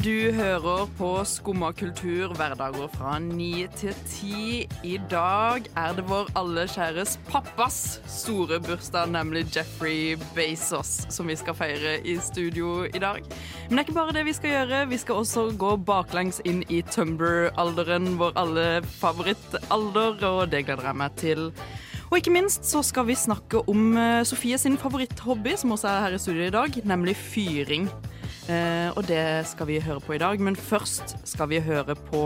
Du hører på Skumma kultur hverdager fra ni til ti. I dag er det vår alle kjæres pappas store bursdag, nemlig Jeffrey Bezos, som vi skal feire i studio i dag. Men det er ikke bare det vi skal gjøre. Vi skal også gå baklengs inn i Tumber-alderen, vår alle favorittalder, og det gleder jeg meg til. Og ikke minst så skal vi snakke om eh, Sofie sin favoritthobby, som også er her i studio i dag, nemlig fyring. Eh, og det skal vi høre på i dag, men først skal vi høre på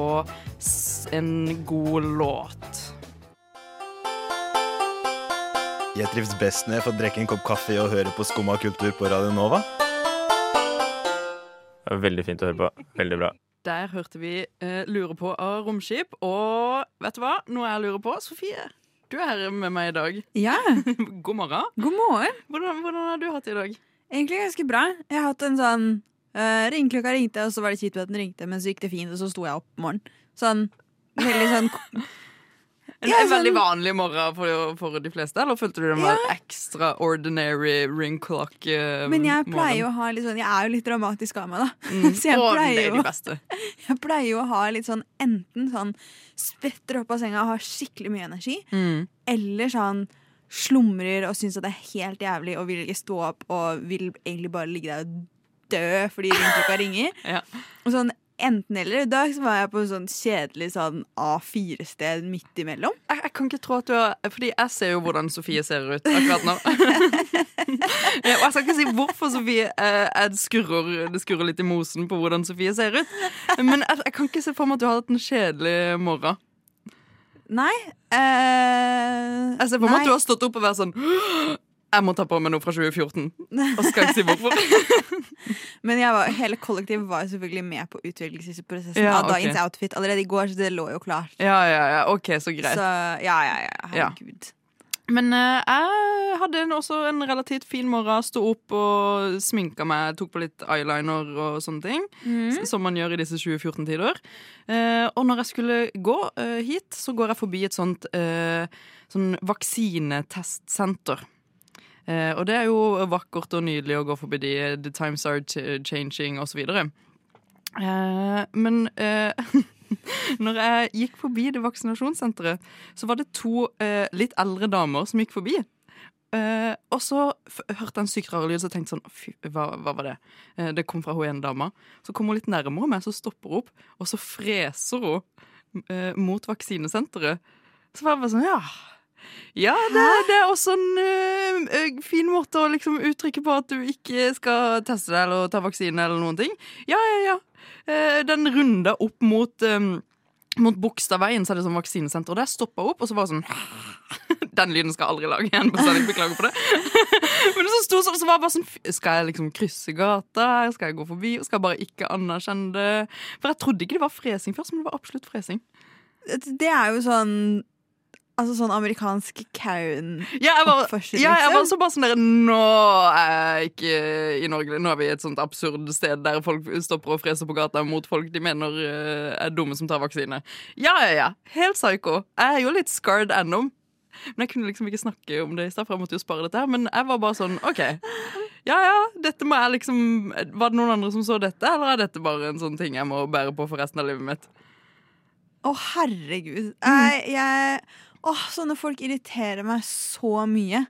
s en god låt. Jeg trives best når jeg får drikke en kopp kaffe og høre på Skumma kultur på Radio Nova. Det var Veldig fint å høre på. Veldig bra. Der hørte vi eh, 'Lure på' av Romskip. Og vet du hva? Noe jeg lurer på. Sofie, du er her med meg i dag. Ja, God morgen. god morgen. Hvordan, hvordan har du hatt det i dag? Egentlig ganske bra. Jeg har hatt en sånn uh, Ringeklokka ringte, og så var det kjipt at den ringte, men så gikk det fint, og så sto jeg opp om morgenen. Sånn veldig sånn En, Ja, en veldig sånn- vanlig morgen for, for de fleste, eller følte du det var extraordinary ring clock? Uh, Men jeg pleier jo å ha litt sånn Jeg er jo litt dramatisk av meg, da. Mm. Så jeg det pleier er jo. Jeg pleier jo å ha litt sånn enten sånn spretter opp av senga og har skikkelig mye energi, Mm. eller sånn slumrer og syns at det er helt jævlig og vil ikke stå opp og vil egentlig bare ligge der og dø fordi ringeklokka ringer. Ja. Og sånn enten eller. I dag var jeg på en sånn kjedelig sånn A4-sted midt imellom. Jeg, jeg kan ikke tro at du har Fordi jeg ser jo hvordan Sofie ser ut akkurat nå. Og jeg skal ikke si hvorfor Sofie eh, skurrer, Det skurrer litt i mosen på hvordan Sofie ser ut. Men jeg, jeg kan ikke se for meg at du har hatt en kjedelig morgen. Nei. eh, Jeg ser for meg at du har stått opp og vært sånn Jeg må ta på meg noe fra 2014. Og skal ikke si hvorfor. Men var, hele kollektivet var jo selvfølgelig med på utvelgelsesprosessen Ja, av dagens outfit allerede i går, så det lå jo klart. Ja, ja, ja, ok, så greit. Så ja, ja, ja. Ja. Men uh, jeg hadde en, også en relativt fin morgen. Sto opp og sminka meg, tok på litt eyeliner og sånne ting. Mm. Som man gjør i disse 2014-tider. Uh, og når jeg skulle gå uh, hit, så går jeg forbi et sånt eh, sånn vaksinetestsenter. Eh, og det er jo vakkert og nydelig å gå forbi de. The times are changing, og så videre. Eh, men eh, når jeg gikk forbi det vaksinasjonssenteret, så var det to eh, litt eldre damer som gikk forbi. Eh, og så hørte jeg en sykt rar lyd, så jeg tenkte sånn Fy, hva, hva var det? Eh, det kom fra hun ene dama. Så kom hun litt nærmere meg, så stopper hun opp, og så freser hun eh, mot vaksinesenteret. Så var jeg bare sånn Ja. Ja, det, det er også en ø, eh, fin måte å liksom uttrykke på at du ikke skal teste deg eller ta vaksine eller noen ting. Ja, ja, ja. Eh, den runda opp mot um, mot Bogstadveien så er det sånn vaksinesenter, og der stoppa opp, og så var det sånn Den lyden skal jeg aldri lage igjen. Bestandig beklager for det. Men så sto sånn, så var det bare sånn Skal jeg liksom krysse gata? Skal jeg gå forbi? Skal jeg bare ikke anerkjenne det? For jeg trodde ikke det var fresing først, men det var absolutt fresing. Det er jo sånn Altså sånn amerikansk Karen Ja, jeg var, ja, jeg liksom. var så bare sånn der Nå er jeg ikke i Norge. Nå er vi i et sånt absurd sted der folk stopper og freser på gata mot folk de mener eh, er dumme som tar vaksine. Ja, ja, ja. Helt psycho. Jeg er jo litt scarred ennå. Men jeg kunne liksom ikke snakke om det i stad, for jeg måtte jo spare dette her. Men jeg var bare sånn OK. Ja ja, dette må jeg liksom Var det noen andre som så dette, eller er dette bare en sånn ting jeg må bære på for resten av livet mitt? Å, herregud. Jeg, jeg, åh, sånne folk irriterer meg så mye.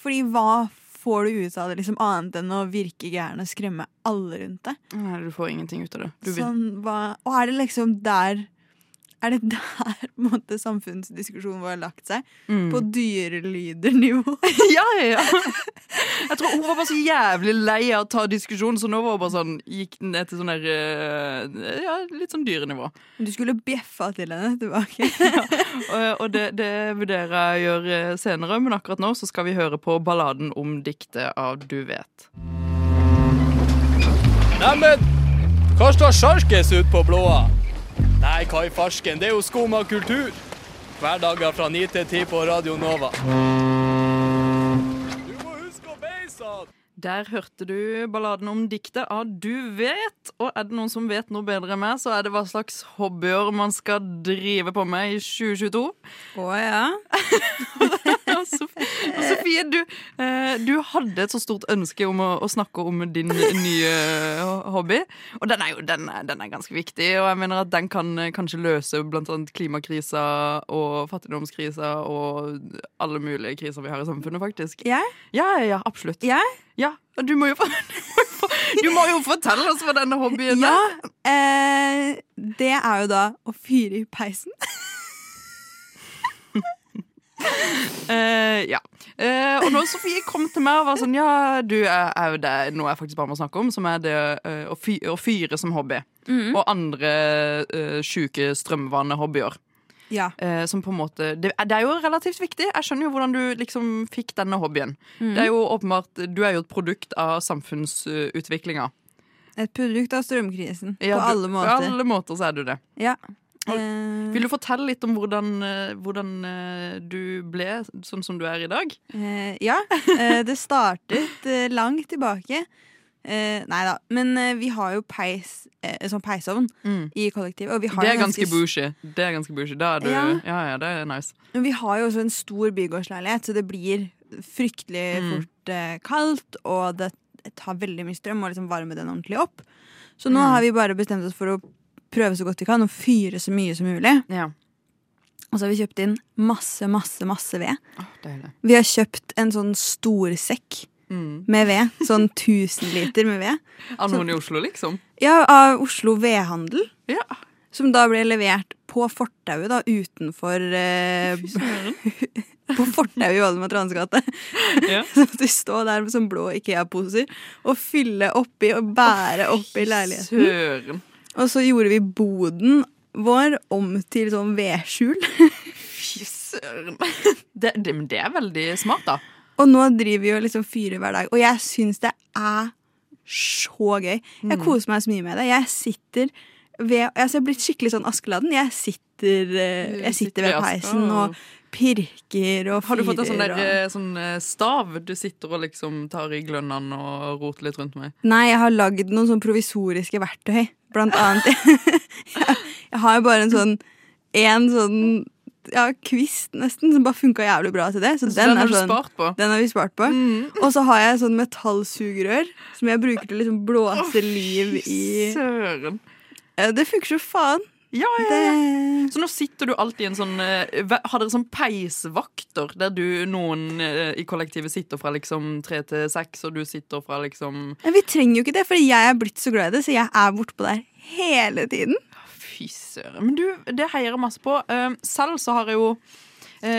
Fordi hva får du ut av det, liksom, annet enn å virke gæren og skremme alle rundt deg? Nei, du får ingenting ut av det. Sånn, hva, og er det liksom der Er det der måte, samfunnsdiskusjonen vår har lagt seg? Mm. På dyrelydernivå? Ja, ja, ja. Jeg tror Hun var bare så jævlig lei av å ta diskusjon, så nå var hun bare sånn gikk den ned til sånn der eh, Ja, litt sånn dyrenivå. Du skulle bjeffa til henne tilbake. Og, og det, det vurderer jeg å gjøre senere, men akkurat nå så skal vi høre på balladen om diktet av Du vet. Neimen, hva står sjarkes ut på blåa? Nei, hva i farsken, det er jo Skumma kultur. Hverdager fra 9 til 10 på Radio Nova. Du må huske å beise han! Der hørte du balladen om diktet av Du vet. Og er det noen som vet noe bedre enn meg, så er det hva slags hobbyer man skal drive på med i 2022. Å ja. Sofie, du, eh, du hadde et så stort ønske om å, å snakke om din nye hobby. Og den er jo den er, den er ganske viktig, og jeg mener at den kan eh, kanskje løse annet klimakrisa og fattigdomskrisa og alle mulige kriser vi har i samfunnet, faktisk. Jeg? Ja, ja, ja, absolutt. Jeg? Ja, du må jo, du må jo, fortelle oss hva denne hobbyen Ja. er. Eh, det er jo da å fyre i peisen. Eh, ja. Uh, og når Sofie kom til meg og var sånn Ja, du er, er jo det noe jeg faktisk bare må snakke om, som er det uh, å, fy, å fyre som hobby. Og andre uh, sjuke strømvanehobbyer. Ja. Eh, som på en måte det, det er jo relativt viktig. Jeg skjønner jo hvordan du liksom fikk denne hobbyen. Det er jo åpenbart Du er jo et produkt av samfunnsutviklinga. Et produkt av strømkrisen. Ja, på alle På alle måter så er du det. Ja. Eh, Vil du fortelle litt om hvordan, eh, hvordan eh, du ble sånn som du er i dag? eh, ja. Det startet langt tilbake. Eh, nei da. Men vi har jo peis, sånn peisovn Mm. i kollektivet. Og vi har Det er ganske, ganske bougie. Det er ganske bougie. Da er du, ja. Ja. ja, det er nice. Men vi har jo også en stor bygårdsleilighet, så det blir fryktelig Mm. fort kaldt, og det tar veldig mye strøm å liksom varme den ordentlig opp. Så nå Mm. har vi bare bestemt oss for å prøve så godt vi kan og fyre så mye som mulig. Ja. Og så har vi kjøpt inn masse, masse, masse ved. Oh, deilig. Vi har kjøpt en sånn stor sekk Mm. med ved. Sånn 1000 liter med ved. Av noen i Oslo, liksom? Ja, av Oslo Vedhandel. Ja. Som da ble levert på fortauet, da, utenfor eh, På fortauet i Valdemar Tranes gate. Ja. Så måtte vi stå der med sånn blå Ikea-poser og fylle oppi og bære oppi leiligheten. Søren. Og så gjorde vi boden vår om til sånn vedskjul. Fy søren. Det, det, er veldig smart, da. Og nå driver vi og liksom fyrer hver dag. Og jeg syns det er så gøy. Jeg koser meg så mye med det. Jeg sitter ved altså Jeg har blitt skikkelig sånn Askeladden. Jeg sitter, eh, jeg sitter ved peisen og pirker og fyrer. Har du fått en sånn, der, eh, sånn eh, stav du sitter og liksom tar i glønnene og roter litt rundt med? Nei, jeg har lagd noen sånn provisoriske verktøy. Blant annet Jeg, jeg har jo bare en sånn En sånn ja, kvist, nesten, som bare funka jævlig bra til det. Så, Så den, den har sånn? Den har vi spart på. Mm. Og så har jeg sånn metallsugerør som jeg bruker til å liksom blåse liv i Søren. Det funker så faen. Ja, ja, Det... Så nå sitter du alltid i en sånn eh, Har dere sånn peisvakter der du noen eh, i kollektivet sitter fra liksom tre til seks, og du sitter fra liksom Men vi trenger jo ikke det, for jeg er blitt så glad i det, så jeg er bortpå der hele tiden. Fy søren. Men du, det heier jeg masse på. Eh, selv så har jeg jo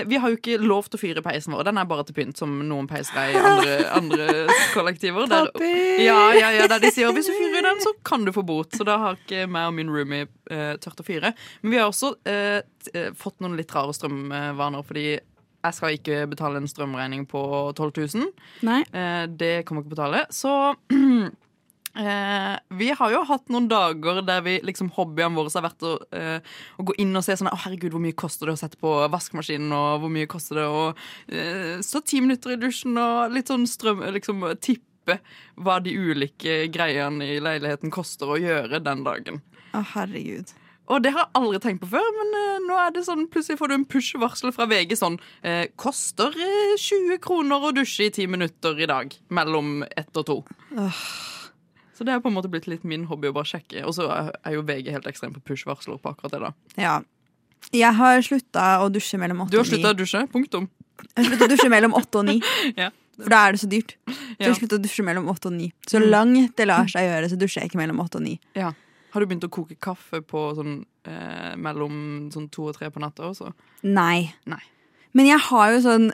vi har jo ikke lov til å fyre peisen vår. Den er bare til pynt, som noen peiser er i andre, andre kollektiver. Der, ja, ja, ja, der de sier hvis du fyrer den, så kan du få bot. Så da har ikke meg og min roomie uh, tørt å fyre. Men vi har også uh, eh, fått noen litt rare strømvaner, fordi jeg skal ikke betale en strømregning på 12 000. Nei. Uh, det kommer jeg ikke betale. Så eh, vi har jo hatt noen dager der vi liksom hobbyene våre har vært å, eh, å gå inn og se sånn Å, herregud, hvor mye koster det å sette på vaskemaskinen, og hvor mye koster det å eh, stå ti minutter i dusjen, og litt sånn strøm Liksom tippe hva de ulike greiene i leiligheten koster å gjøre den dagen. Å, herregud. Og det har jeg aldri tenkt på før, men eh, nå er det sånn, plutselig får du en push-varsel fra VG sånn eh, Koster eh, 20 kroner å dusje i 10 minutter i dag. Mellom ett og to. Så det har på en måte blitt litt min hobby å bare sjekke. Og så er jo VG helt ekstrem på push-varsler på akkurat det. da Ja. Jeg har slutta å dusje mellom åtte Du har og slutta å dusje? Punktum. Jeg har sluttet å dusje mellom åtte og ni, Ja. for da er det så dyrt. Så jeg sluttet å dusje mellom åtte og ni. Så Mm. langt det lar seg gjøre, så dusjer jeg ikke mellom åtte og ni. ja. Har du begynt å koke kaffe på sånn eh, mellom sånn to og tre på natta også? Nei. Nei. Men jeg har jo sånn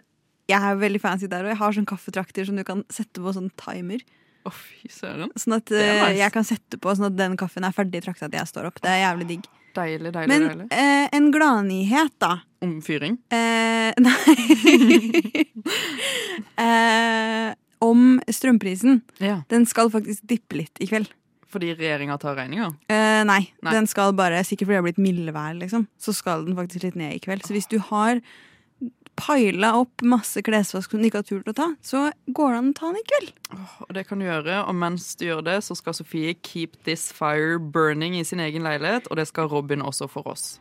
Jeg er veldig fancy der, og jeg har sånn kaffetrakter som du kan sette på sånn timer. Å, fy søren. Sånn at eh, nice. jeg kan sette på sånn at den kaffen er ferdig trakta til jeg står opp. Det er jævlig digg. Deilig, deilig, Men deilig. eh, en gladnyhet, da. Om fyring? Eh, nei eh, Om strømprisen. Ja. Den skal faktisk dippe litt i kveld. Fordi regjeringa tar regninga? Eh, nei, Nei. den skal bare, sikkert fordi det har blitt mildvær, liksom, så skal den faktisk litt ned i kveld. Så hvis du har pila opp masse klesvask som du ikke har turt å ta, så går det an å ta den i kveld. Og det kan du gjøre, og mens du gjør det, så skal Sofie keep this fire burning i sin egen leilighet, og det skal Robin også for oss.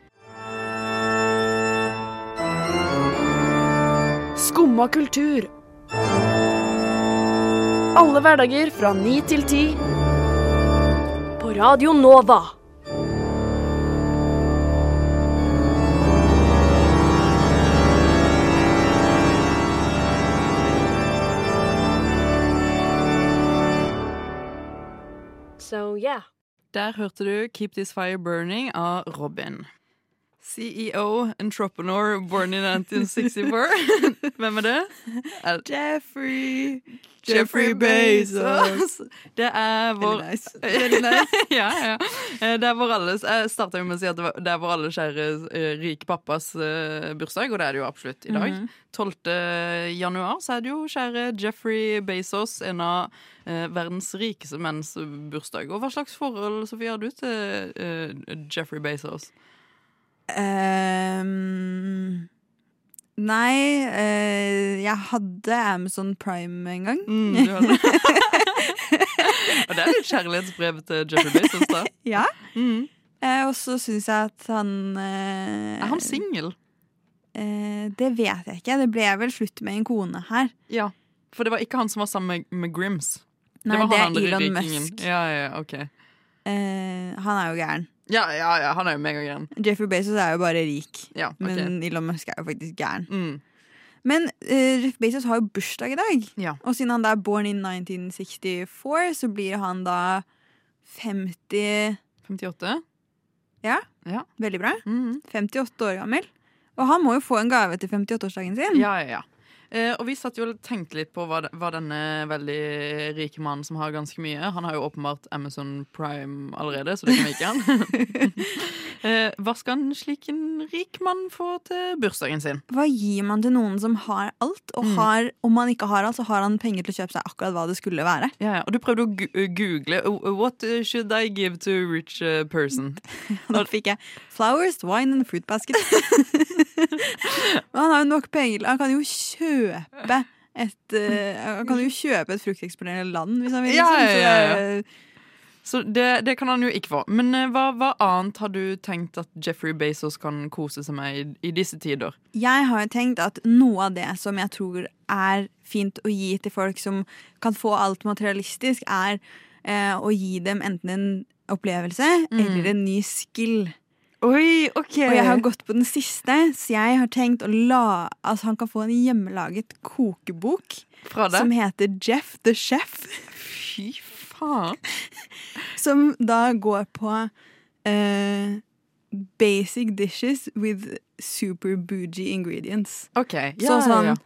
Skumma kultur. Alle hverdager fra ni til ti. På Radio Nova. So yeah. Der hørte du Keep This Fire Burning av Robin. CEO, entrepreneur, born in 1964. Hvem er det? Er Jeffrey Jeffrey Bezos. Det er vår nice. Nice. ja, ja. Eh, Det er vår alles Jeg starta med å si at det, er vår alle kjære eh, rike pappas eh, bursdag, og det er det jo absolutt i dag. Mhm. 12. januar så er det jo kjære Jeffrey Bezos, en av verdens rikeste menns bursdag. Og hva slags forhold, Sofie, har du til Jeffrey Bezos? Ehm, nei, uh, jeg hadde Amazon Prime en gang. Mm, du og det er litt kjærlighetsbrev til Jeffrey Bezos, da. Ja. Mm. Uh, og så syns jeg at han uh, Er han singel? Det vet jeg ikke. Det ble vel slutt med en kone her. Ja. For det var ikke han som var sammen med, med Grims. Nei, var det er Elon. Musk. Ja, ja, okay. Han er jo gæren. Ja, ja, ja, han er jo megagæren. Jeffrey Bezos er jo bare rik. Ja, okay. Men Elon Musk er jo faktisk gæren. Mm. Men uh, Jeff Bezos har jo bursdag i dag. Ja. Og siden han da er born in 1964, så blir han da 50 58? Ja, Ja. veldig bra. Mhm. 58 år gammel. Og han må jo få en gave til 58-årsdagen sin. Ja, ja, ja. Eh, og vi satt jo og tenkte litt på hva, hva denne veldig rike mannen som har ganske mye Han har jo åpenbart Amazon Prime allerede, så det kan vi ikke han. eh, hva skal en slik en rik mann få til bursdagen sin? Hva gir man til noen som har alt? Og Mm. har, om man ikke har alt, så har han penger til å kjøpe seg akkurat hva det skulle være. Ja, ja. Og du prøvde å google uh, What uh, should I give to a rich person? Da fikk jeg flowers, wine and fruit basket. Han har jo nok penger. Han kan jo kjøpe et eh, Han kan jo kjøpe et frukteksponerende land hvis han vil. Ja, liksom. Ja, ja, er- Så det, det kan han jo ikke få. Men eh, hva, hva annet har du tenkt at Jeffrey Bezos kan kose seg med i, i disse tider? Jeg har jo tenkt at noe av det som jeg tror er fint å gi til folk som kan få alt materialistisk, er eh, å gi dem enten en opplevelse eller en ny skill. Oi, ok Og jeg har gått på den siste, så jeg har tenkt å la Altså han kan få en hjemmelaget kokebok som heter Jeff the Chef. Fy faen. Som da går på eh, basic dishes with super bougie ingredients. OK. Ja, Så sånn ja, ja.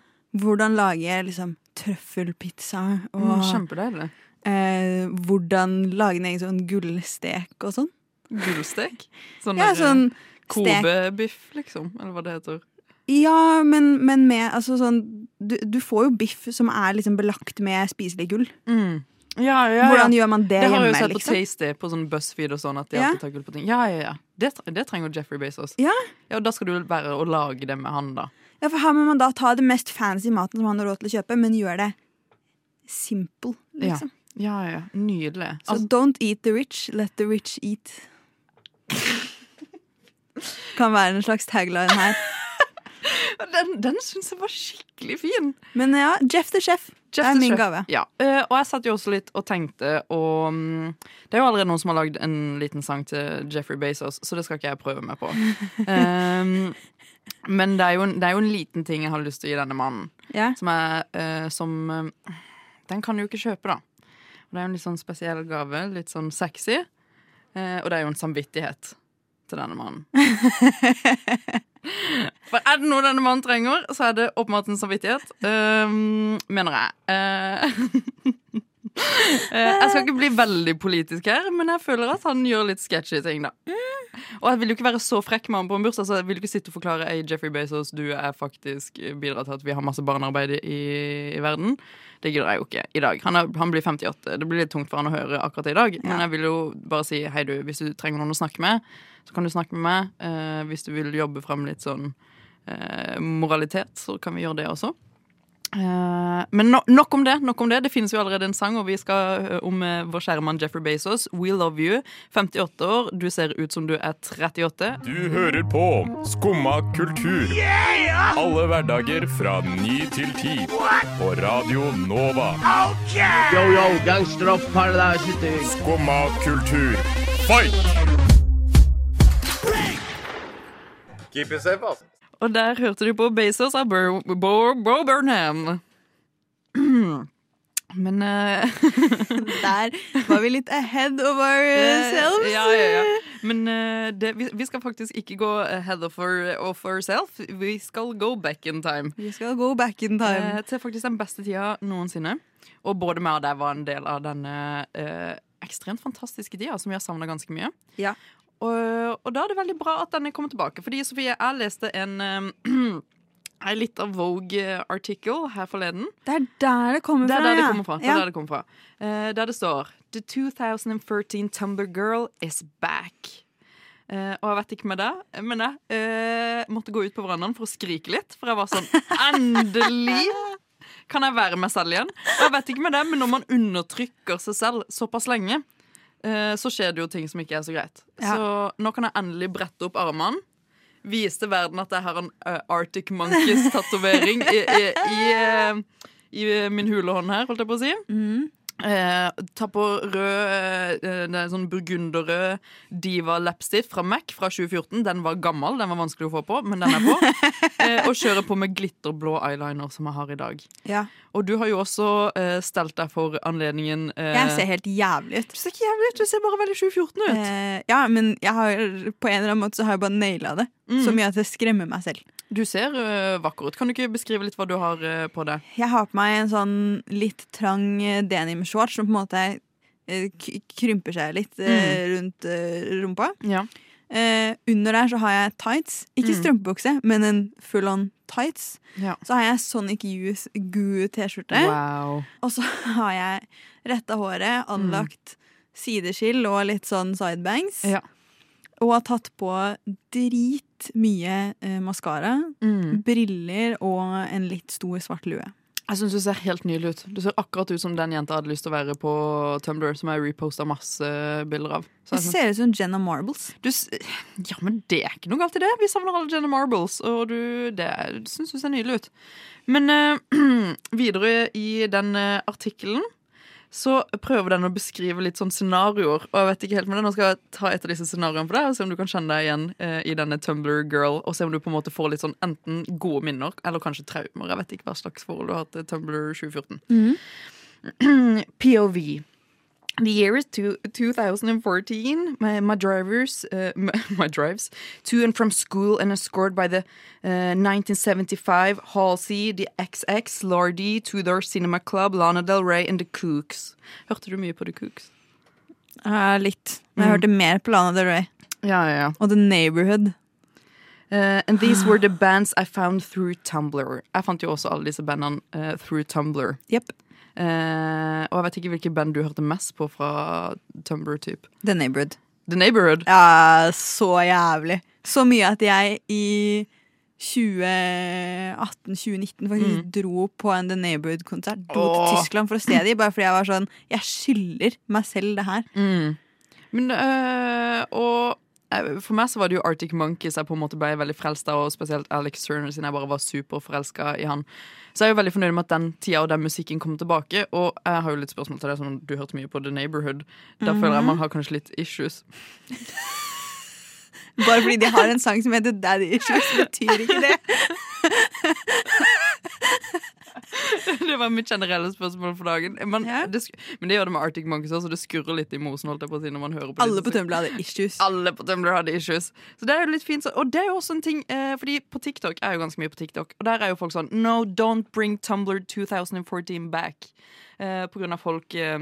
hvordan lage liksom trøffelpizza og Mm, Kjempedeilig. eh, hvordan lage en egen sånn gullstek og sånn. Gullstek? Sånn Ja, der, sånn. Kobebiff, liksom? Eller hva det heter. Ja, men, men med altså sånn du, du får jo biff som er liksom belagt med spiselig gull. Mm. Ja, ja, Hvordan gjør man det, Det har jeg jo hjemme, sett på liksom? Tasty på sånn BuzzFeed og sånn. At de Ja. alltid tar gull på ting. Ja, ja, ja. Det, det trenger Jeffrey Bezos. Ja. Ja, og Da skal du vel være å lage det med han, da. Ja, for her må man da ta det mest fancy maten som han har råd til å kjøpe, men gjør det simple, liksom. Ja, ja, ja. Nydelig. Så Altså, don't eat the rich, let the rich eat. Kan være en slags tagline her. Den den syns jeg var skikkelig fin. Men ja, Jeff the Chef. Jeff det er min Chef. gave. Ja, eh, og jeg satt jo også litt og tenkte og mm, Det er jo allerede noen som har lagd en liten sang til Jeffrey Bezos, så det skal ikke jeg prøve meg på. Um, men det er, jo en, det er jo en liten ting jeg har lyst til å gi denne mannen. Ja. Som er uh, som eh, Den kan du jo ikke kjøpe, da. Og det er jo en litt sånn spesiell gave. Litt sånn sexy. Uh, og det er jo en samvittighet til denne mannen. For er det noe denne mannen trenger, så er det åpenbart en samvittighet. Um, mener jeg. Eh, jeg skal ikke bli veldig politisk her, men jeg føler at han gjør litt sketchy ting, da. Og jeg vil jo ikke være så frekk med han på en bursdag, så jeg vil ikke sitte og forklare Ei, Jeffrey Bezos, du er faktisk bidrar til at vi har masse barnearbeid i, i verden. Det gidder jeg jo ikke i dag. Han, er, han blir 58. Det blir litt tungt for han å høre akkurat i dag. Men jeg vil jo bare si hei, du, hvis du trenger noen å snakke med, så kan du snakke med meg. Eh, hvis du vil jobbe frem litt sånn eh, moralitet, så kan vi gjøre det også. Eh, men no, nok om det. nok om Det Det finnes jo allerede en sang, og vi skal om eh, vår kjære mann Jeffrey Bezos. We love you. 58 år. Du ser ut som du er 38. Du hører på Skumma kultur. Alle hverdager fra ny til ti. På Radio Nova. Yo, yo, gangsteropp, paradise Skumma kultur, fight! Keep it safe, ass. Og der hørte du på Bezos av Bo, Bo, Bo Burnham. Men uh, Der var vi litt ahead of ourselves. Ja, ja, ja. Men uh, det, vi, vi skal faktisk ikke gå ahead of, our, of ourselves. Vi skal go back in time. Vi skal go back in time. Uh, til faktisk den beste tida noensinne. Og både meg og deg var en del av denne eh, ekstremt fantastiske tida, som vi har savna ganske mye. Ja. Og, og da er det veldig bra at den er kommet tilbake. Fordi Sofie, jeg leste en um, En litt av Vogue-artikkel her forleden. Det er der det kommer Det er fra. der det kommer fra. Det Ja. der det kommer fra. Uh, der det står The 2013 Tumblr Girl is back. Uh, og jeg vet ikke med det, men jeg uh, måtte gå ut på verandaen for å skrike litt. For jeg var sånn Endelig kan jeg være meg selv igjen. Og jeg vet ikke med det, men når man undertrykker seg selv såpass lenge, så skjer det jo ting som ikke er så greit. Ja. Så nå kan jeg endelig brette opp armene. Vise til verden at jeg har en uh, Arctic Monkeys-tatovering i, i, i, eh, i min hulehånd her, holdt jeg på å si. Mm. Eh, ta på rød eh, er sånn burgunderrød diva-leppstift fra Mac fra 2014. Den var gammel, den var vanskelig å få på, men den er på. eh, og kjøre på med glitterblå eyeliner, som jeg har i dag. Ja. Og du har jo også eh, stelt deg for anledningen. eh, Jeg ser helt jævlig ut. Du ser ikke jævlig ut, du ser bare veldig 2014 ut. Eh, ja, men har, på en eller annen måte så har jeg bare naila det. Mm. Så mye at det skremmer meg selv. Du ser uh, vakker ut. Kan du ikke beskrive litt hva du har uh, på deg? Jeg har på meg en sånn litt trang eh, denim-shorts som på en måte uh, krymper seg litt mm. rundt rumpa. Ja. Under der så har jeg tights. Ikke Mm. strømpebukse, men en full on tights. Ja. Så har jeg Sonic Youth Goo-T-skjorte. Wow. Og så har jeg retta håret, anlagt sideskill og litt sånn sidebangs. Ja. Og har tatt på dritmye eh, maskara, Mm. briller og en litt stor svart lue. Jeg syns du ser helt nydelig ut. Du ser akkurat ut som den jenta hadde lyst til å være på Tumblr, som jeg reposta masse bilder av. Synes- ser ut som Jenna Marbles. du, ja, men det er ikke noe galt i det. Vi savner alle Jenna Marbles, og du, det syns du ser nydelig ut. Men uh, videre i den eh, artikkelen så prøver den å beskrive litt sånn scenarioer. Og jeg vet ikke helt med det. Nå skal jeg ta et av disse scenarioene for deg og se om du kan kjenne deg igjen eh, i denne Tumblr Girl. Og se om du på en måte får litt sånn enten gode minner eller kanskje traumer. Jeg vet ikke hva slags forhold du har til Tumblr 2014. POV. The year is two, 2014. My, my drivers, uh, my, my drives to and from school and escorted by the uh, 1975 Halsey, the XX, Lardy, Tudor Cinema Club, Lana Del Rey and The Cooks. Hørte du mye på The Cooks? Uh, litt. Men jeg hørte mer på Lana Del Rey. Ja, ja, ja. Og The Neighborhood. Uh, and these were the bands I found through Tumblr. Jeg fant jo også alle disse bandene uh, through Tumblr. Jepp. Uh, og jeg vet ikke hvilke band du hørte mest på fra Tumblr. typ The Neighborhood. The Neighborhood. Ja, så jævlig. Så mye at jeg i 2018-2019 faktisk dro på en The Neighborhood-konsert. Dro Åh. til Tyskland for å se dem, bare fordi jeg var sånn Jeg skylder meg selv det her. Mm. Men øh, Og for meg så var det jo Arctic Monkeys jeg på en måte ble veldig frelst av, og spesielt Alex Turner, siden jeg bare var superforelska i han. Så jeg er jo veldig fornøyd med at den tida og den musikken kom tilbake. Og jeg har jo litt spørsmål til deg, som du hørte mye på The Neighborhood. Da føler jeg man har kanskje litt issues. Bare fordi de har en sang som heter Daddy Issues, betyr ikke det. Det var mitt generelle spørsmål for dagen. Men, Ja. det, men det gjør det med Arctic Monkeys også. Det skurrer litt i mosen holdt jeg på å si, når man hører på Alle på Tumblr hadde issues. Alle på Tumblr hadde issues. Så det er jo litt fint. så- Og det er jo også en ting eh, Fordi på TikTok er jo ganske mye på TikTok, og der er jo folk sånn No, don't bring Tumblr 2014 back. Eh, på grunn av folk eh,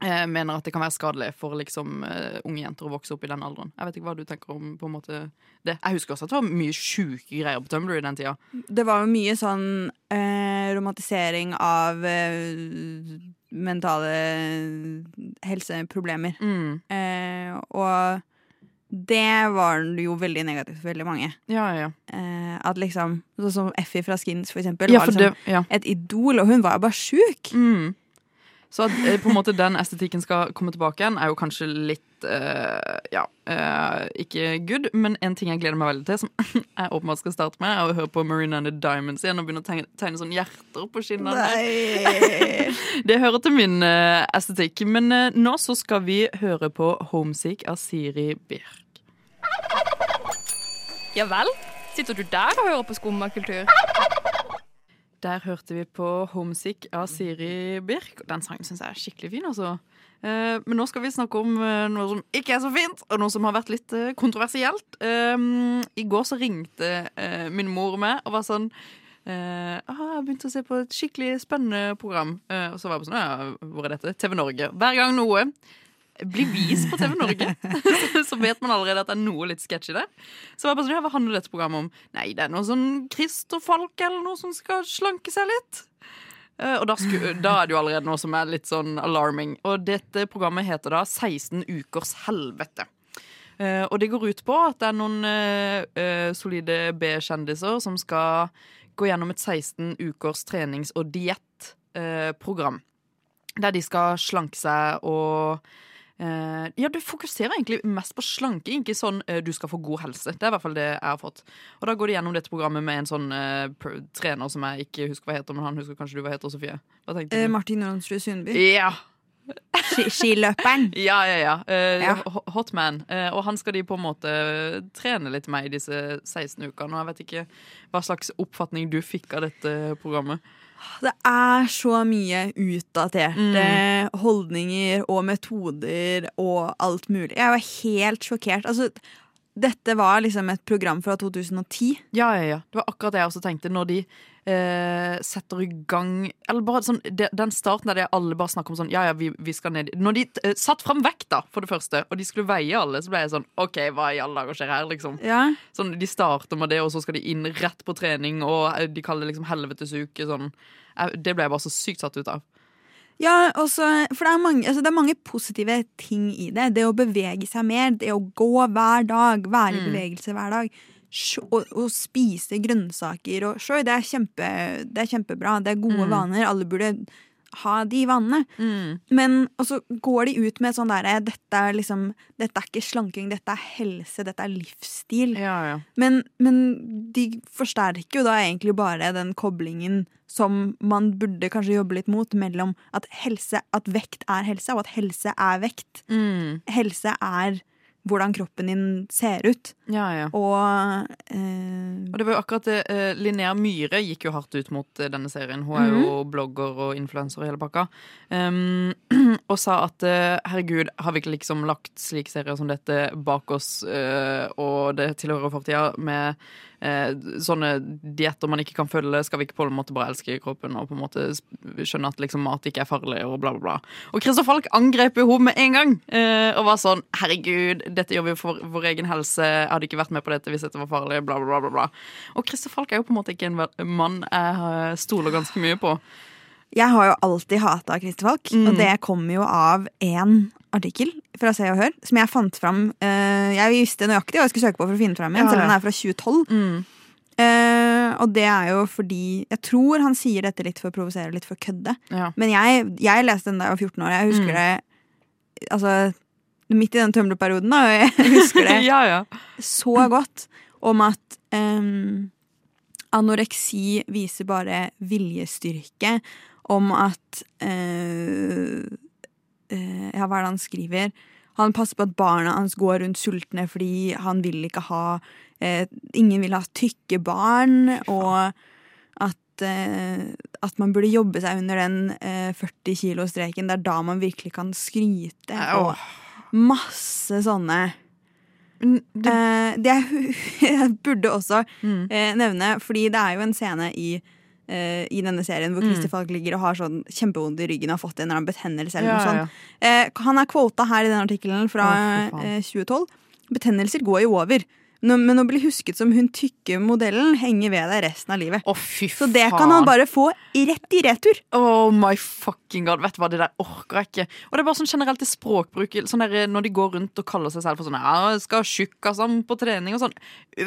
mener at det kan være skadelig for liksom eh, unge jenter å vokse opp i den alderen. Jeg vet ikke hva du tenker om på en måte det. Jeg husker også at det var mye sjuke greier på Tumblr i den tida. Det var jo mye sånn eh, romantisering av eh, mentale helseproblemer. Mm. Eh, og det var jo veldig negativt for veldig mange. Ja, ja. Eh, at liksom, Sånn som Effie fra Skins, for eksempel, Ja, var liksom det, et idol, og hun var bare sjuk. Mm. Så at eh, på en måte den estetikken skal komme tilbake igjen, er jo kanskje litt eh, Ja, eh, ikke good. Men en ting jeg gleder meg veldig til, som jeg åpenbart skal starte med, er å høre på Marina and the Diamonds igjen og begynne å tegne, tegne sånn hjerter på skinnene. Det hører til min eh, estetikk. Men eh, nå så skal vi høre på Homesick av Siri Birk. Ja vel? Sitter du der og hører på skummakultur? Der hørte vi på Homesick av Siri Birk. Den sangen syns jeg er skikkelig fin. altså. Eh, men nå skal vi snakke om eh, noe som ikke er så fint, og noe som har vært litt eh, kontroversielt. I går så ringte min mor meg og var sånn eh, ah, 'Jeg begynte å se på et skikkelig spennende program.' Og så var jeg på sånn ja, 'Hvor er dette?' TV Norge. Hver gang noe blir vist på TV Norge, så vet man allerede at det er noe litt sketsjy der. Så var jeg bare sånn, ja, hva handler dette programmet om? Nei, det er noe sånn Christer-folk eller noe som skal slanke seg litt. Eh, Og da, sku, da er det jo allerede noe som er litt sånn alarming. Og dette programmet heter da 16 ukers helvete. Eh, og det går ut på at det er noen eh, solide B-kjendiser som skal gå gjennom et 16 ukers trenings- og diettprogram. der de skal slanke seg og Ja, du fokuserer egentlig mest på slanking, ikke sånn eh, du skal få god helse. Det er i hvert fall det jeg har fått. Og da går de gjennom dette programmet med en sånn uh, trener som jeg ikke husker hva heter, men han husker kanskje du hva heter, Sofie? Hva Eh. Martin Rondsrud Sundby. Ja. Ski- Skiløperen. Ja, ja, ja. Uh, Ja. Hotman. Uh, og han skal de på en måte trene litt med i disse 16 ukene. Og jeg vet ikke hva slags oppfatning du fikk av dette programmet. Det er så mye utdaterte holdninger og metoder og alt mulig. Jeg var helt sjokkert. Altså, dette var liksom et program fra 2010. Ja, ja, ja. Det var akkurat det jeg også tenkte. Når de eh, setter i gang Eller bare sånn de, Den starten der alle bare snakker om sånn Ja, ja, vi, vi skal ned Når de eh, satt fram vekta, for det første, og de skulle veie alle, så ble jeg sånn OK, hva i alle dager skjer her, liksom? Ja. Sånn, De starter med det, og så skal de inn rett på trening, og eh, de kaller det liksom helvetesuke. Sånn. Eh, Det ble jeg bare så sykt satt ut av. Ja, også, for det er, mange, altså det er mange positive ting i det. Det å bevege seg mer, det å gå hver dag, være i Mm. bevegelse hver dag. Å spise grønnsaker og sjø, det, er kjempe, det er kjempebra. Det er gode Mm. vaner. Alle burde ha de vanene. Men og så går de ut med sånn derre dette, er liksom, dette er ikke slanking, dette er helse, dette er livsstil. Men, men de forsterker jo da egentlig bare den koblingen som man burde kanskje jobbe litt mot, mellom at, helse, at vekt er helse, og at helse er vekt. Helse er hvordan kroppen din ser ut. Ja, ja. Og eh, Og det var jo akkurat det, eh, Linnea Myhre gikk jo hardt ut mot eh, denne serien. Hun er jo blogger og influenser og hele pakka. Um, og sa at eh, herregud, har vi ikke liksom lagt slike serier som dette bak oss, uh, og det tilhører fortida, med eh, sånne dietter man ikke kan følge, skal vi ikke på en måte bare elske kroppen og på en måte skjønne at liksom mat ikke er farlig, og bla, bla, bla. Og Christer Falk angrep jo henne med en gang, eh, og var sånn herregud, dette gjør vi for vår egen helse, jeg hadde ikke vært med på dette hvis dette var farlig, bla, bla, bla. bla. Og Christer Falk er jo på en måte ikke en mann jeg eh, stoler ganske mye på. Jeg har jo alltid hata Christer Falk, Mm. og det kommer jo av én artikkel fra Se og Hør som jeg fant fram. eh, jeg visste nøyaktig hva jeg skulle søke på for å finne fram igjen, Ja, selv om den er fra 2012. Eh, og det er jo fordi Jeg tror han sier dette litt for å provosere, litt for å kødde. Ja. Men jeg, jeg leste den da jeg var 14 år. Jeg husker Mm. det Altså midt i den Tumblr-perioden, da. Og jeg husker det ja, ja. så godt om at em, anoreksi viser bare viljestyrke. Om at eh, eh, Ja, hva er det han skriver? Han passer på at barna hans går rundt sultne fordi han vil ikke ha eh, Ingen vil ha tykke barn, og at eh, at man burde jobbe seg under den eh, 40 kilo-streken. Det er da man virkelig kan skryte. Og masse sånne Eh, det jeg, jeg burde også Mm. eh, nevne, fordi det er jo en scene i, eh, i denne serien hvor Mm. Christer Falk ligger og har sånn kjempevondt i ryggen og har fått en eller annen betennelse. Eller Ja, noe ja, sånt. Eh, han er kvota her i den artikkelen fra Å, eh, 2012. Betennelser går jo over. Men å bli husket som hun tykke modellen henger ved deg resten av livet. Å, fy Så det kan han bare få rett i retur. Oh my fucking god, vet du hva, det der orker jeg ikke. Og det er bare sånn generelt i språkbruk, sånn der, når de går rundt og kaller seg selv for sånn Ja, skal tjukka sammen på trening og sånn.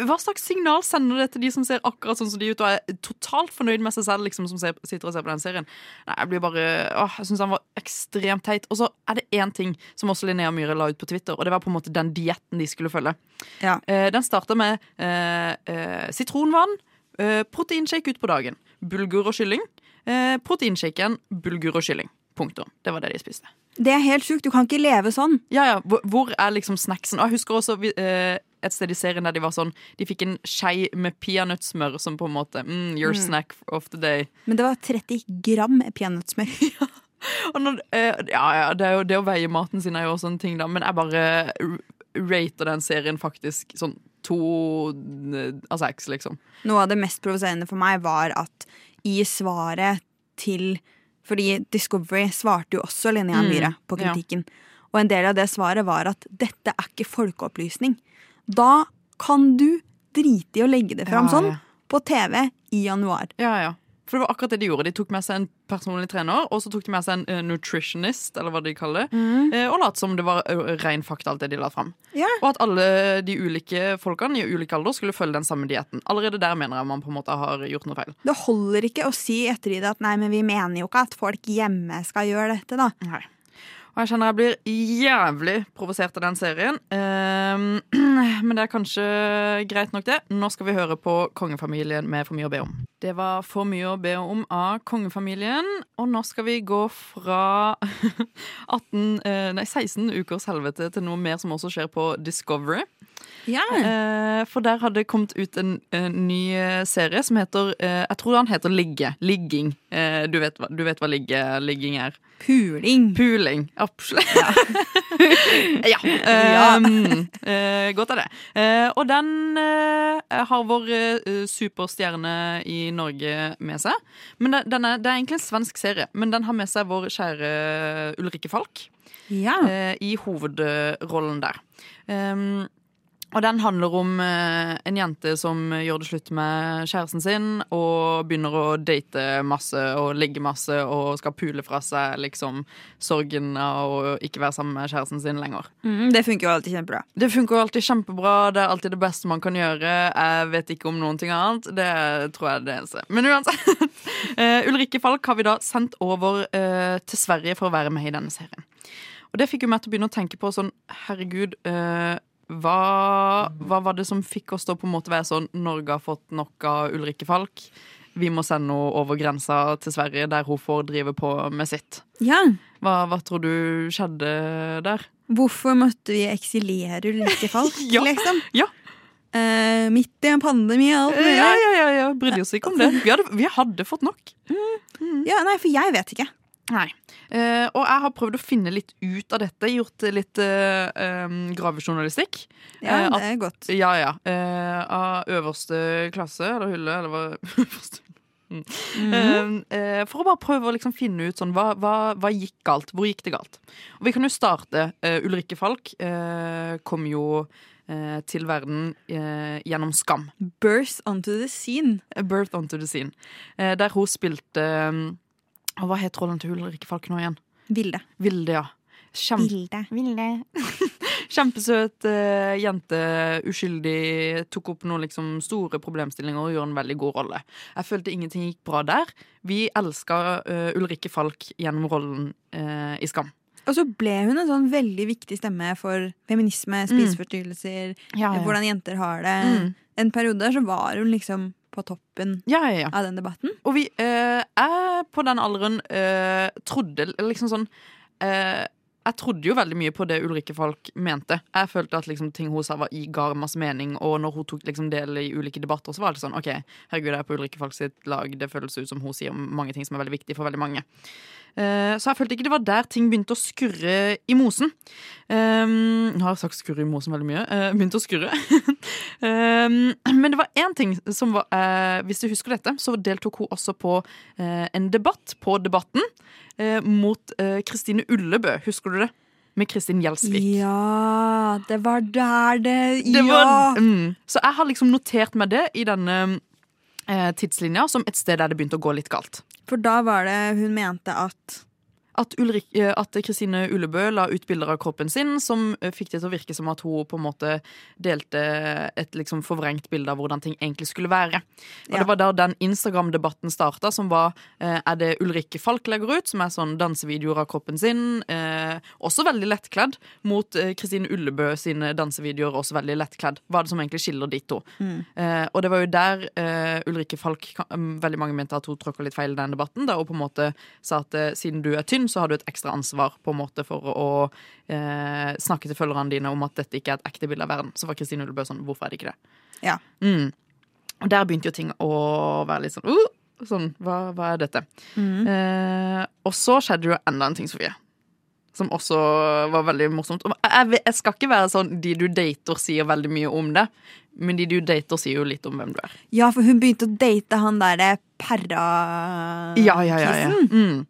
Hva slags signal sender det til de som ser akkurat sånn som de ut og er totalt fornøyd med seg selv, liksom, som ser, sitter og ser på den serien? Nei, jeg blir bare Åh, jeg syns han var ekstremt teit. Og så er det én ting som også Linnea Myhre la ut på Twitter, og det var på en måte den dietten de skulle følge. Ja. Eh, den starta med eh, eh, sitronvann, eh, proteinshake ut på dagen, bulgur og kylling. Eh, proteinshaken, bulgur og kylling. Punktum. Det var det de spiste. Det er helt sjukt. Du kan ikke leve sånn. Ja, ja, hvor, hvor er liksom snacksen? Og jeg husker også eh, et sted i serien der de var sånn De fikk en skei med peanøttsmør som på en måte mm, Your Mm. snack of the day. Men det var 30 gram peanøttsmør. Og når, eh, ja, ja, det, jo, det å veie maten sin er jo også en ting, da. Men jeg bare rater den serien faktisk sånn to eh, av seks, liksom. Noe av det mest provoserende for meg var at i svaret til Fordi Discovery svarte jo også Linnea Mm, på på ja. kritikken. Og en del av det svaret var at dette er ikke folkeopplysning. Da kan du drite i å legge det fram Ja, sånn på TV i januar. Ja, ja. For det var akkurat det de gjorde. De tok med seg en personlig trener, og så tok de med seg en eh, nutritionist, eller hva de kaller det, eh, og lot som det var ren fakta, alt det de la fram. Yeah. Og at alle de ulike folkene i ulike alder skulle følge den samme dietten. Allerede der mener jeg man på en måte har gjort noe feil. Det holder ikke å si etter i det at nei, men vi mener jo ikke at folk hjemme skal gjøre dette, da. Nei. Og jeg kjenner jeg blir jævlig provosert av den serien. Ehm, men det er kanskje greit nok, det. Nå skal vi høre på Kongefamilien med For mye å be om. Det var For mye å be om av Kongefamilien, og nå skal vi gå fra 18, eh, nei, 16 ukers helvete til noe mer som også skjer på Discovery. Eh, for der hadde det kommet ut en, en ny eh, serie som heter eh, Jeg tror den heter Ligge. Ligging. Eh, du, vet, du vet hva ligge, ligging er? Puling. Puling. Absolutt. ja. ja. eh, godt er det. Eh, og den har vår superstjerne i Norge med seg. Men det, den er, det er egentlig en svensk serie, men den har med seg vår kjære Ulrikke Falk Ja. eh, i hovedrollen der. Um, og den handler om eh, en jente som gjør det slutt med kjæresten sin og begynner å date masse og ligge masse og skal pule fra seg liksom sorgen av å ikke være sammen med kjæresten sin lenger. Mm, det funker jo alltid kjempebra. Det funker jo alltid kjempebra, det er alltid det beste man kan gjøre. Jeg vet ikke om noen ting annet. Det tror jeg er det eneste. Men uansett. eh, Ulrikke Falk har vi da sendt over eh, til Sverige for å være med i denne serien. Og det fikk jo meg til å begynne å tenke på sånn, herregud eh, hva, hva var det som fikk oss til å på en måte være sånn Norge har fått nok av Ulrikke Falk. Vi må sende henne over grensa til Sverige, der hun får drive på med sitt. Ja. Hva, hva tror du skjedde der? Hvorfor måtte vi eksilere Ulrikke Falk, Ja. liksom? Ja. Uh, midt i en pandemi og alt mulig. Ja, ja, ja, ja. Brydde oss ikke om det. Vi hadde, vi hadde fått nok. Ja, nei, for jeg vet ikke. Nei. Uh, og jeg har prøvd å finne litt ut av dette. Gjort litt uh, um, gravejournalistikk. Ja, Eh, det er godt. Ja, ja. Av øverste klasse, eller hylle, eller hva Mm. -hmm. For å bare prøve å liksom finne ut sånn, hva, hva, hva gikk galt. Hvor gikk det galt? Og vi kan jo starte. Ulrikke Falk kom jo til verden eh, gjennom Skam. Birth onto the scene. Birth onto the scene. Eh, der hun spilte og Hva het rollen til Ulrikke Falk nå igjen? Vilde. Vilde, ja. Kjempe, Vilde. kjempesøt uh, jente, uskyldig, tok opp noen liksom store problemstillinger og gjorde en veldig god rolle. Jeg følte ingenting gikk bra der. Vi elska uh, Ulrikke Falk gjennom rollen uh, i Skam. Og så ble hun en sånn veldig viktig stemme for feminisme, spiseforstyrrelser, Ja, ja. hvordan jenter har det. Mm. En periode der så var hun liksom på toppen Ja, ja, ja. av den debatten. Og vi eh, er på den alderen eh, trodde liksom sånn eh, Jeg trodde jo veldig mye på det Ulrikke Falk mente. Jeg følte at liksom, ting hun sa var i ga masse mening, og når hun tok liksom, del i ulike debatter, så var det sånn OK, herregud, jeg er på Ulrikke Falk sitt lag. Det føles ut som hun sier mange ting som er veldig viktig for veldig mange. Eh, så jeg følte ikke det var der ting begynte å skurre i mosen. Um, nå har jeg sagt skurre i mosen veldig mye. Uh, begynte å skurre. um, men det var én ting som var uh, Hvis du husker dette, så deltok hun også på uh, en debatt på Debatten eh, mot eh, Kristine Ullebø. Husker du det? med Kristin Gjelsvik. Ja, det var der det Det Ja! var, mm. Så jeg har liksom notert meg det i denne eh, tidslinja som et sted der det begynte å gå litt galt. For da var det hun mente at At, Ulrik, eh, at Kristine Ullebø la ut bilder av kroppen sin som eh, fikk det til å virke som at hun på en måte delte et liksom forvrengt bilde av hvordan ting egentlig skulle være. Og Ja. Det var der den Instagram-debatten starta, som var eh, Er det Ulrikke Falk legger ut, som er sånn dansevideoer av kroppen sin, eh, også veldig lettkledd, mot Kristine Ullebø sine dansevideoer, også veldig lettkledd. Hva er det som egentlig skiller de to? Eh, og det var jo der eh, Ulrikke Falk um, Veldig mange mente at hun tråkka litt feil i den debatten. Da hun på en måte sa at siden du er tynn, så har du et ekstra ansvar på en måte for å eh, snakke til følgerne dine om at dette ikke er et ekte bilde av verden. Så var Kristine Ullebø sånn Hvorfor er det ikke det? Ja. Mm. Og der begynte jo ting å være litt sånn uh, Sånn, hva, hva er dette? Eh, og så skjedde jo enda en ting, Sofie. Som også var veldig morsomt. Jeg, jeg skal ikke være sånn de du dater, sier veldig mye om det. Men de du dater, sier jo litt om hvem du er. Ja, for hun begynte å date han derre perra Ja, ja, ja, ja. Mm.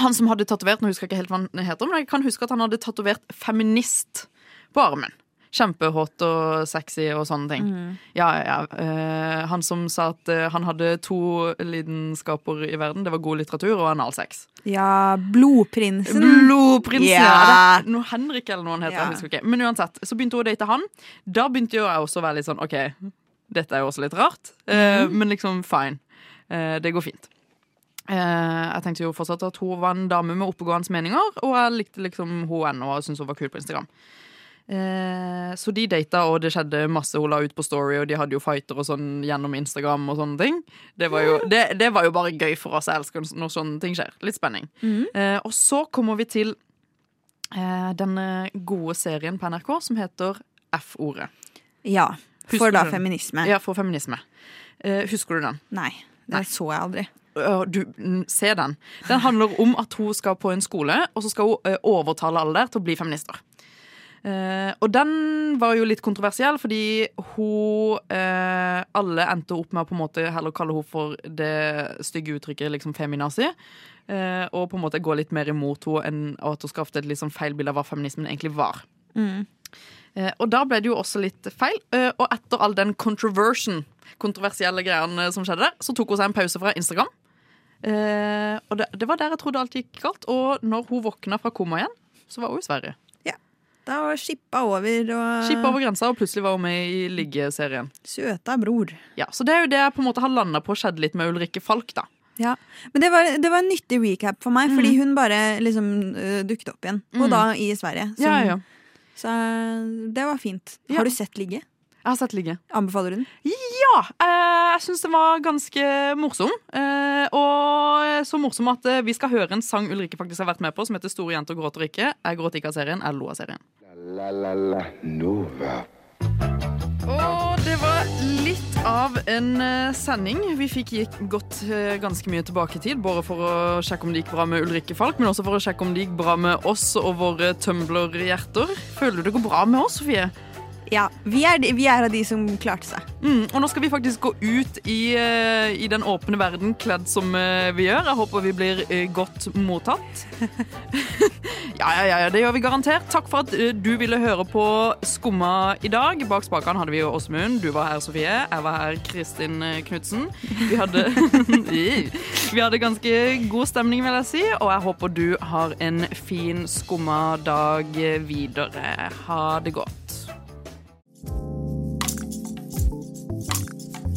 Han som hadde tatovert, nå husker jeg ikke helt hva han heter, men jeg kan huske at han hadde tatovert feminist på armen. Kjempehot og sexy og sånne ting. Ja, ja, ja. Uh, han som sa at uh, han hadde to lidenskaper i verden. Det var god litteratur og analsex. Ja, Blodprinsen. Blodprinsen! Ja. Ja. noe Henrik eller noe han heter. Yeah. Jeg husker ikke. Men uansett, så begynte hun å date han. Da begynte jeg også å være litt sånn OK, dette er jo også litt rart. Eh, men liksom fine. Det går fint. Eh, jeg tenkte jo fortsatt at hun var en dame med oppegående meninger, og jeg likte liksom hun ennå og syntes hun var kul på Instagram. Eh, så de data, og det skjedde masse. Hun la ut på Story, og de hadde jo fighter og sånn gjennom Instagram og sånne ting. Det var jo, det, det var jo bare gøy for oss. Jeg elsker når sånne ting skjer. Litt spenning. Eh, og så kommer vi til eh, denne gode serien på NRK som heter F-ordet. Ja. For da feminisme. Ja, for feminisme. Eh, husker du den? Nei, det så jeg aldri. Du, mm, se den. Den handler om at hun skal på en skole, og så skal hun øh, overtale alle der til å bli feminister. Uh, og den var jo litt kontroversiell, fordi hun uh, Alle endte opp med å på en måte heller kalle hun for det stygge uttrykket liksom feminazi. Uh, og på en måte gå litt mer imot henne enn at hun skapte et liksom feil bilde av hva feminismen egentlig var. Eh, og da ble det jo også litt feil. Eh, og etter all den controversion, kontroversielle greiene som skjedde, der, så tok hun seg en pause fra Instagram. Eh, og det, det var der jeg trodde alt gikk galt. Og når hun våkna fra koma igjen, så var hun i Sverige. Da var skippa over og Skippa over grensa, og plutselig var hun med i liggeserien. Søta bror. Ja, Så det er jo det jeg på en måte har landa på skjedde litt med Ulrikke Falk, da. Ja. Men det var, det var en nyttig recap for meg, fordi Mm. hun bare liksom uh, dukket opp igjen. Og Mm. da i Sverige. Så, Ja, ja. så det var fint. Ja. Har du sett Ligge? Jeg har sett ligge. Anbefaler du den? Ja! Eh, jeg syns den var ganske morsom. Eh, og så morsom at eh, vi skal høre en sang Ulrikke faktisk har vært med på, som heter 'Store jenter gråter ikke'. Jeg gråter ikke av serien, jeg lo av serien. La la la Nova. Og det var litt av en sending. Vi fikk gikk gått ganske mye tilbake i tid, både for å sjekke om det gikk bra med Ulrikke Falk, men også for å sjekke om det gikk bra med oss og våre Tumbler-hjerter. Føler du det går bra med oss, Sofie? Ja. Vi er, vi er av de som klarte seg. Mm, og nå skal vi faktisk gå ut i, eh, i den åpne verden kledd som eh, vi gjør. Jeg håper vi blir eh, godt mottatt. ja, ja, ja, det gjør vi garantert. Takk for at du ville høre på Skumma i dag. Bak spakene hadde vi jo Åsmund. Du var her, Sofie. Jeg var her, Kristin Knutsen. Vi hadde Vi hadde ganske god stemning, vil jeg si, og jeg håper du har en fin skumma dag videre. Ha det godt.